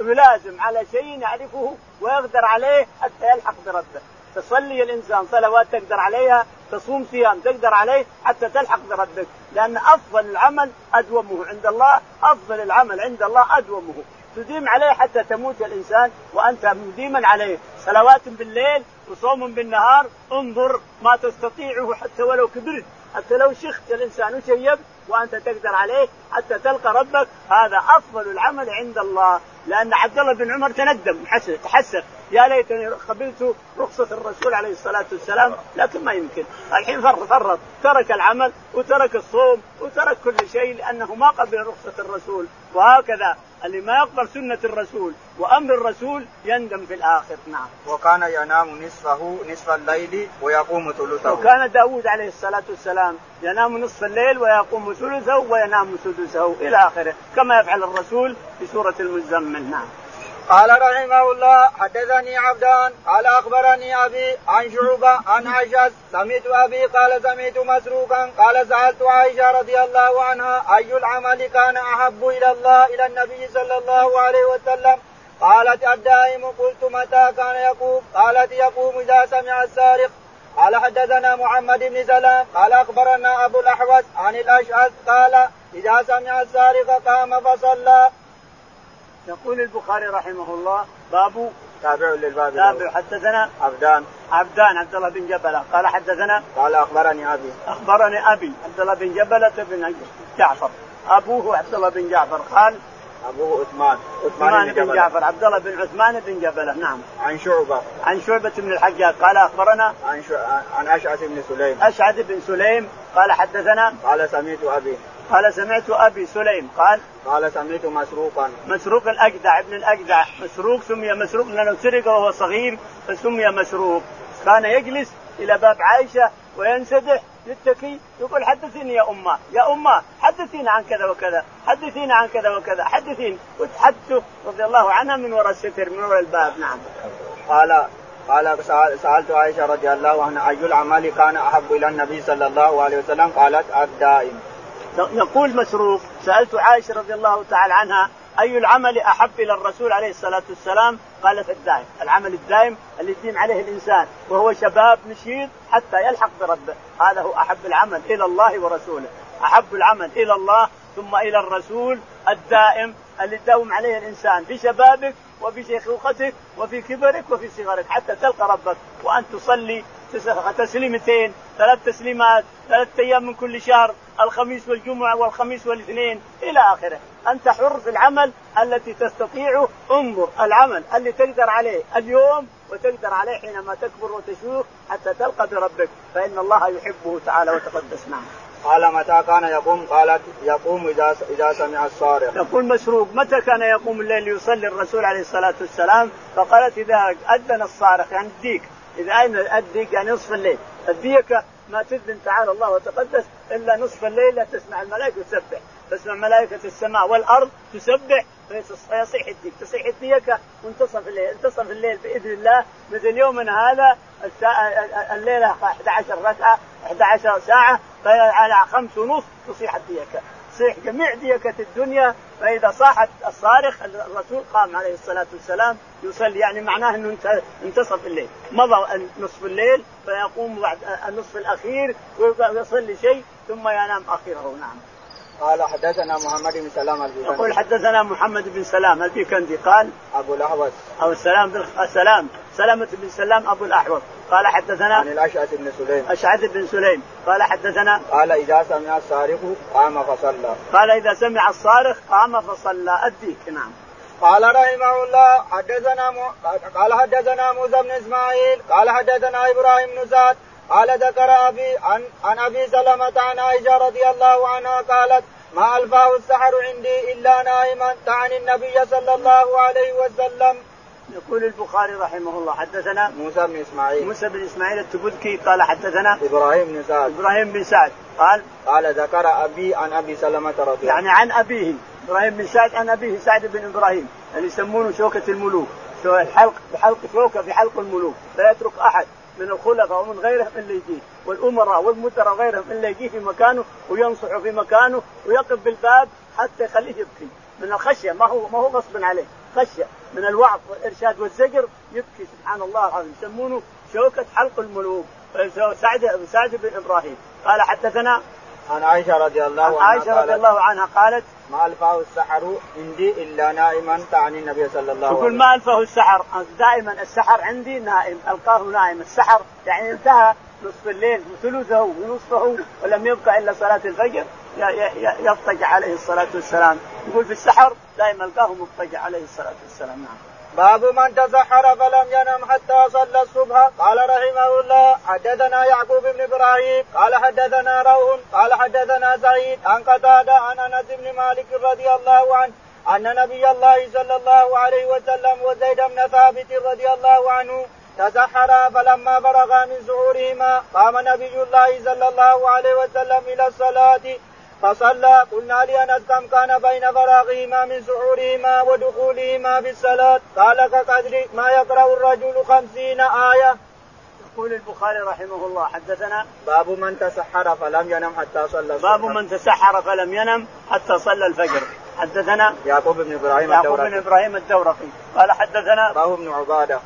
S2: يلازم على شيء يعرفه ويقدر عليه حتى يلحق بربه. تصلي الإنسان صلوات تقدر عليها تصوم صيام تقدر عليه حتى تلحق بربك. لأن أفضل العمل أدومه عند الله أفضل العمل عند الله أدومه. تديم عليه حتى تموت الإنسان وأنت مديما عليه. صلوات بالليل وصوم بالنهار انظر ما تستطيعه حتى ولو كبرت. حتى لو شخت الإنسان وشيبت وأنت تقدر عليه حتى تلقى ربك هذا أفضل العمل عند الله. لأن عبد الله بن عمر تندم تحسف يا ليتني قبلت رخصة الرسول عليه الصلاة والسلام لكن ما يمكن. الحين فرط فرط. ترك العمل وترك الصوم وترك كل شيء لأنه ما قبل رخصة الرسول. وهكذا اللي ما يقبل سنة الرسول وأمر الرسول يندم في الآخر. نعم.
S1: وكان ينام نصفه نصف الليل ويقوم ثلثه.
S2: وكان داود عليه الصلاة والسلام ينام نصف الليل ويقوم ثلثه وينام سدسه إلى آخره كما يفعل الرسول في سورة المزمل. نعم.
S1: قال رحمه الله حدثني عبدان قال أخبرني أبي عن شعبة عن عائشه سمعت أبي قال سمعت مسروقا قال سألت عائشة رضي الله عنها أي العمل كان أحب إلى الله إلى النبي صلى الله عليه وسلم؟ قالت الدائم قلت متى كان يقوم؟ قالت يقوم إذا سمع السارق. قال حدثنا محمد بن سلام قال أخبرنا أبو الأحوص عن الأشعث قال إذا سمع السارق قام فصلى.
S2: يقول البخاري رحمه الله باب
S1: تابع للباب
S2: تابع حدثنا
S1: عبدان.
S2: عبدان عبد الله بن جبله قال حدثنا
S1: قال أخبرني أبي.
S2: أخبرني أبي عبد الله بن جبله بن جعفر. أبوه عبد الله بن جعفر. قال
S1: أبوه عثمان.
S2: عثمان بن, بن جعفر. عبد الله بن عثمان بن جبله نعم.
S1: عن شعبة.
S2: عن شعبة بن الحجاج. قال أخبرنا
S1: عن شو... عن أشعث بن سليم.
S2: أشعث بن سليم. قال حدثنا
S1: قال سمعت أبي.
S2: قال سمعت أبي سليم قال
S1: قال سمعت مسروقا.
S2: مسروق الأجدع ابن الأجدع. مسروق سمي مسروق لأنه سرق وهو صغير فسمي مسروق. كان يجلس إلى باب عائشة وينسدح. يتكي يقول حدثيني يا أمة يا أمة حدثينا عن كذا وكذا حدثينا عن كذا وكذا حدثين. وتحدث رضي الله عنها من وراء الستر من وراء الباب نعم.
S1: قال قال سألت عائشة رضي الله عنها أي العمل كان أحب إلى النبي صلى الله عليه وسلم؟ قالت الدائم.
S2: يقول مسروق سألت عائشة رضي الله تعالى عنها أي العمل أحب إلى الرسول عليه الصلاة والسلام؟ قالت الدائم، العمل الدائم اللي يديم عليه الإنسان وهو شباب نشيط حتى يلحق بربه، هذا هو أحب العمل إلى الله ورسوله، أحب العمل إلى الله ثم إلى الرسول الدائم اللي تداوم عليه الإنسان في شبابك وفي شيخوختك وفي كبرك وفي صغرك حتى تلقى ربك. وأن تصلي تسليمتين ثلاث تسليمات ثلاث أيام من كل شهر. الخميس والجمعة والخميس والاثنين إلى آخره. أنت حر في العمل التي تستطيعه انظر العمل اللي تقدر عليه اليوم وتقدر عليه حينما تكبر وتشوف حتى تلقى بربك. فإن الله يحبه تعالى وتقدس. نعم.
S1: قال متى كان يقوم؟ قالت يقوم إذا إذا سمع الصارخ.
S2: يقول مسروق متى كان يقوم الليل يصلي الرسول عليه الصلاة والسلام؟ فقالت إذا أذن الصارخ يعني الديك. إذا اين الديك يعني نصف الليل. الديكه ما تذن تعالى الله وتقدس. إلا نصف الليل لا تسمع الملائكة تسبح تسمع ملائكة السماء والأرض تسبح فيصيح الديك تصيح الديكه منتصف الليل. انتصف الليل بإذن الله. مثل يومنا هذا الليلة 11 ركعة 11 ساعة على خمس ونص تصيح الديكه تصيح جميع ديكة الدنيا فإذا صاحت الصارخ الرسول قام عليه الصلاة والسلام يصلي يعني معناه أنه انتصف الليل. مضى نصف الليل فيقوم بعد النصف الأخير ويصلي شيء ثم ينام أخيره نعم.
S1: قال حدثنا محمد بن سلام البيكندي
S2: يقول حدثنا محمد بن سلام البيكندي قال؟
S1: أبو الاحوص
S2: ابو السلام بن سلام سلامة بن سلام أبو الاحوص قال حدثنا
S1: عن الأشعث بن سليم.
S2: أشعث بن سليم. قال حدثنا
S1: قال إذا سمع الصارخ قام فصلى.
S2: قال إذا سمع الصارخ قام فصلى. أديك نعم.
S1: قال رحمه الله حدثنا م... قال حدثنا موسى بن إسماعيل قال حدثنا إبراهيم بن زاد قال ذكر أبي عن عن أبي سلمة عن عائشة رضي الله عنها قالت ما ألفاه السحر عندي إلا نائما تعني النبي صلى الله عليه وسلم.
S2: يقول البخاري رحمه الله حدثنا
S1: موسى بن إسماعيل.
S2: موسى بن إسماعيل التبذكي قال حدثنا
S1: إبراهيم بن سعد.
S2: إبراهيم بن سعد قال
S1: قال ذكر أبي عن أبي سلمة رضي الله
S2: يعني عن أبيه إبراهيم بن سعد عن أبيه سعد بن إبراهيم اللي يسمونه شوكة الملوك الحلق بحلق شوكة في حلق الملوك لا يترك أحد من الخلفاء ومن غيرهم إلا يجيه والأمراء والمدراء وغيرهم إلا يجيه في مكانه وينصح في مكانه ويقف بالباب حتى يخليه يبكي. من الخشية ما هو ما هو غصب عليه خشية. من الوعظ والإرشاد والزجر يبكي سبحان الله العظيم. يسمونه شوكة حلق الملوك سعد سعد بن إبراهيم. قال حدثنا
S1: عن عائشة رضي الله عنها
S2: عائشة رضي الله عنها قالت
S1: ما الفاه السحر عندي إلا نائما تعني النبي صلى الله عليه وسلم.
S2: يقول ما الفاه السحر؟ دائما السحر عندي نائم ألقاه نائم. السحر يعني انتهى نصف الليل وثلثه ونصفه ولم يبقى إلا صلاة الفجر. يضطجع عليه الصلاة والسلام. يقول في السحر دائما القاه مضطجع عليه الصلاة والسلام. نعم.
S1: باب من تسحر فلم ينم حتى صلى الصبح. قال رحمه الله حدثنا يعقوب بن إبراهيم. قال حدثنا روح. قال حدثنا سعيد عن قتادة عن أنس بن مالك رضي الله عنه أن نبي الله صلى الله عليه وسلم وزيد بن ثابت رضي الله عنه تسحرا فلما فرغا من سحورهما قام نبي الله صلى الله عليه وسلم إلى الصلاة فصلى قلنا لانس كم كان بين فراغهما من سحورهما ودخولهما في الصلاة. قال كقدر ما يقرأ الرجل خمسين آية.
S2: يقول البخاري رحمه الله حدثنا
S1: باب من تسحر فلم ينم حتى صلى
S2: باب من تسحر فلم ينم حتى صلى الفجر. حدثنا
S1: يعقوب بن إبراهيم
S2: يعقوب بن إبراهيم الدورقي. قال حدثنا
S1: راهو بن عبادة.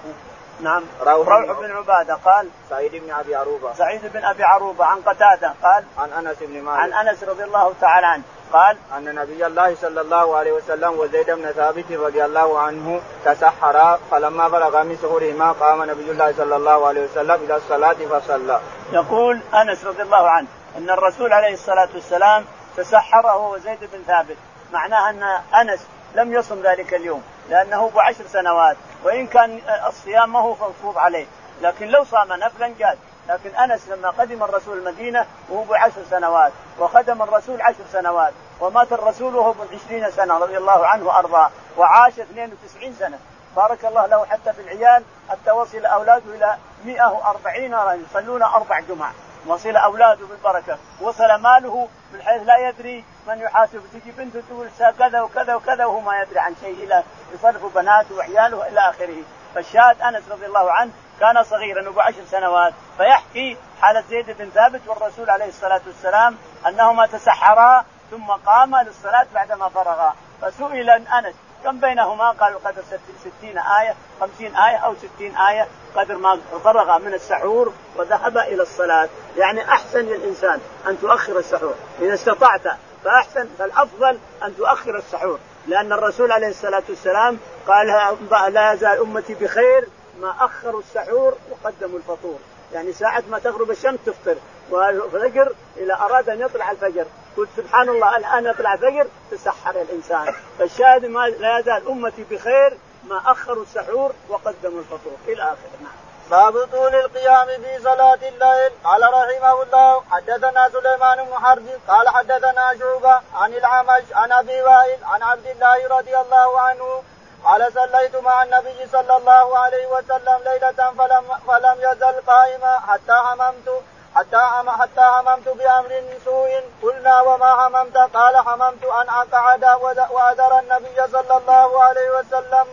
S2: نعم. روح, روح بن عبادة قال
S1: سعيد بن أبي عروبة.
S2: سعيد بن أبي عروبة عن قتادة قال
S1: عن أنس بن مالك.
S2: عن أنس رضي الله تعالى عنه قال
S1: أن نبي الله صلى الله عليه وسلم وزيد بن ثابت رضي الله عنه تسحرا فلما بلغ من سحورهما قام نبي الله صلى الله عليه وسلم إلى الصلاة فصلى.
S2: يقول أنس رضي الله عنه أن الرسول عليه الصلاة والسلام تسحر هو وزيد بن ثابت معناها أن أنس لم يصم ذلك اليوم لأنه بعشر سنوات وإن كان الصيام ما هو مفروض عليه. لكن لو صام نفلا جاز. لكن أنس لما قدم الرسول المدينة وهو بعشر سنوات وخدم الرسول عشر سنوات ومات الرسول وهو بعشرين سنة رضي الله عنه وأرضاه وعاش 92 سنة. بارك الله له حتى في العيال حتى وصل أولاده إلى 140 رجل يصلون أربع جمع وصل أولاده بالبركة. وصل ماله من حيث لا يدري من يحاسب. تجي بنته تقول كذا وكذا وكذا وهو ما يدري عن شيء إلى يصرف بناته وعياله إلى آخره. فالشاهد أنس رضي الله عنه كان صغيرا ابو عشر سنوات فيحكي حالة زيد بن ثابت والرسول عليه الصلاة والسلام أنهما تسحرا ثم قاما للصلاة بعدما فرغا. فسئل أنس كم بينهما؟ قالوا قدر ستين آية خمسين آية أو ستين آية قدر ما فرغ من السحور وذهب إلى الصلاة. يعني أحسن للإنسان أن تؤخر السحور. إذا استطعت فأحسن فالأفضل أن تؤخر السحور. لأن الرسول عليه الصلاة والسلام قال لا يزال أمتي بخير ما أخروا السحور وقدموا الفطور. يعني ساعة ما تغرب الشمس تفطر والفجر إذا أراد أن يطلع الفجر. قلت سبحان الله الآن يطلع الفجر تسحر الإنسان. فالشاهد ما لا يزال أمتي بخير ما أخروا السحور وقدموا الفطور. إلى آخره. نعم.
S1: باب طول القيام في صلاة الليل. قال رحمه الله حدثنا سليمان بن حرب قال حدثنا شعبة عن العمش عن أبي وائل عن عبد الله رضي الله عنه قال صليت مع النبي صلى الله عليه وسلم ليلة فلم فلم يزل قائما حتى هممت حتى حتى هممت بأمر سوء قلنا وما هممت قال هممت أن أقعد وأذر النبي صلى الله عليه وسلم.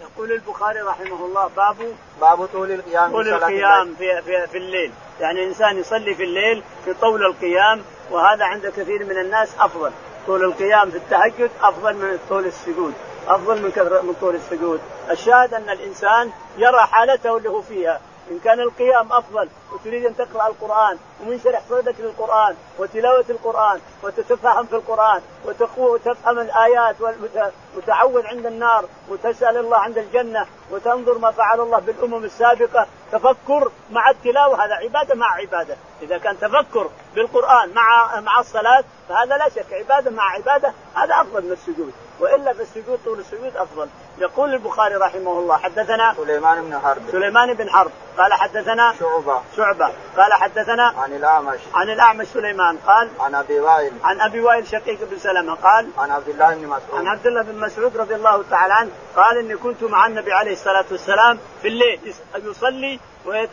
S2: يقول البخاري رحمه الله باب
S1: باب طول القيام
S2: طول القيام في, في, في الليل. يعني الانسان يصلي في الليل في طول القيام وهذا عند كثير من الناس أفضل. طول القيام في التهجد أفضل من طول السجود أفضل من كثر من طول السجود. الشاهد أن الإنسان يرى حالته اللي هو فيها. إن كان القيام أفضل وتريد أن تقرأ القرآن ومنشرح صدرك للقرآن وتلاوة القرآن وتتفهم في القرآن وتفهم الآيات وتعوذ عند النار وتسأل الله عند الجنة وتنظر ما فعل الله بالأمم السابقة. تفكر مع التلاوة هذا عبادة مع عبادة. إذا كان تفكر بالقرآن مع مع الصلاة فهذا لا شك عبادة مع عبادة هذا أفضل من السجود. وإلا في السجود طول السجود أفضل. يقول البخاري رحمه الله حدثنا
S1: سليمان بن حرب.
S2: سليمان بن حرب. قال حدثنا
S1: شعبة.
S2: شعبة. قال حدثنا
S1: عن الأعمش.
S2: عن الأعمش سليمان. قال
S1: عن أبي وائل.
S2: عن أبي وائل شقيق بن سلمة. قال
S1: عن عبد الله بن مسعود.
S2: عن عبد الله بن مسعود رضي الله تعالى عنه قال إني كنت مع النبي عليه الصلاة والسلام في الليل يصلي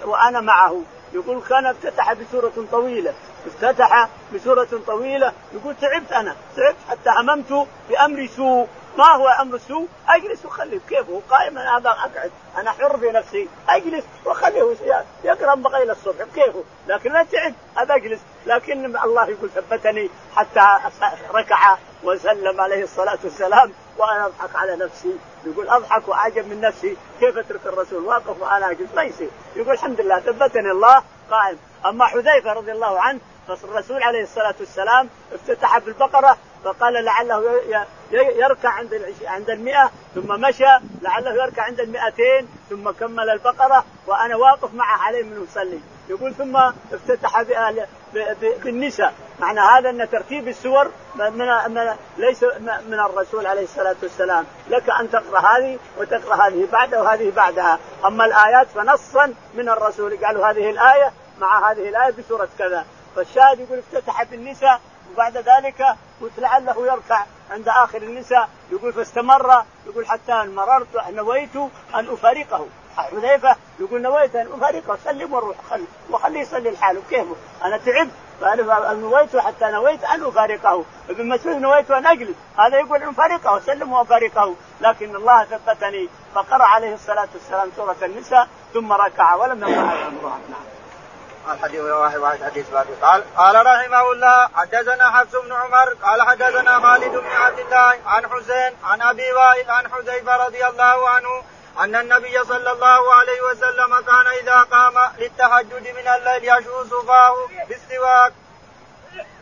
S2: وأنا معه. يقول كان افتتح بسورة طويلة. افتتح بسورة طويلة. يقول تعبت أنا. تعبت حتى هممت بأمر سوء. ما هو أمر السوء؟ أجلس وخليه كيف هو؟ قائم أنا أقعد. أنا حر في نفسي. أجلس واخليه يقرأ بقى إلى الصبح كيفه لكن لا تعب. هذا أجلس. لكن الله يقول ثبتني حتى ركع وسلم عليه الصلاة والسلام وأنا أضحك على نفسي. يقول أضحك وأعجب من نفسي. كيف اترك الرسول واقف وأنا أجلس؟ ما يصير. يقول الحمد لله ثبتني الله قائم. أما حذيفة رضي الله عنه فالرسول عليه الصلاة والسلام افتتح بالبقرة فقال لعله يركع عند عند المئة ثم مشى لعله يركع عند المئتين ثم كمل البقرة وأنا واقف معه عليه من يصلي. يقول ثم افتتح بالنساء. معنى هذا أن ترتيب السور من ليس من الرسول عليه الصلاة والسلام. لك أن تقرأ هذه وتقرأ هذه بعدها وهذه بعدها. أما الآيات فنصا من الرسول. قالوا هذه الآية مع هذه الآية بسورة كذا. فالشاهد يقول افتتح بالنساء وبعد ذلك قلت لعله يركع عند آخر النساء. يقول فاستمر يقول حتى أن مررت نويت أن أفارقه. حذيفة يقول نويت أن أفارقه. سلم وروح خل وخليه يصلي لحاله. كيفه أنا تعبت. نويت حتى نويت أن أفارقه. ابن مسعود نويت ان أجلس. هذا يقول إن افارقه سلم وأفارقه. لكن الله ثبتني فقرأ عليه الصلاة والسلام سورة النساء ثم ركع ولم يقرا القران نعم.
S1: الحديث واحد حديث باقي قال قال رحمه الله حدثنا حفص بن عمر قال حدثنا خالد بن عبد الله عن حسين عن أبي وائل عن حذيفة رضي الله عنه أن النبي صلى الله عليه وسلم كان إذا قام للتهجد من الليل يشوص فاه بالسواك.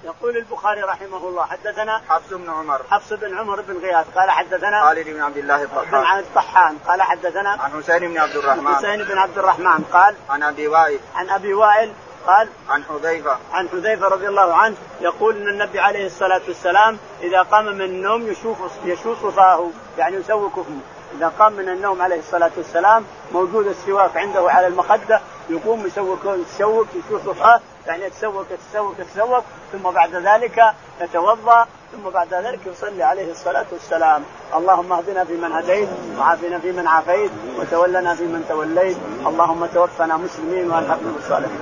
S2: يقول البخاري رحمه الله حدثنا
S1: حفص بن عمر.
S2: حفص بن عمر بن غياث قال حدثنا
S1: خالد بن عبد الله الطحان
S2: عن الطحان قال حدثنا
S1: عن حسين بن عبد الرحمن.
S2: حسين بن عبد الرحمن قال
S1: عن أبي وائل.
S2: عن أبي وائل قال
S1: عن حذيفة.
S2: عن حذيفة رضي الله عنه يقول إن النبي عليه الصلاة والسلام إذا قام من النوم يشوف يشوص فاه يعني يسوق فمه إذا قام من النوم عليه الصلاة والسلام موجود السواك عنده على المخدة يقوم يسوق يسوق يشوف فاه يعني يتسوق يتسوق يتسوق ثم بعد ذلك يتوضا ثم بعد ذلك يصلي عليه الصلاة والسلام. اللهم اهدنا فيمن هديت وعافنا فيمن عافيت وتولنا فيمن توليت. اللهم توفنا مسلمين وألحقنا بالصالحين.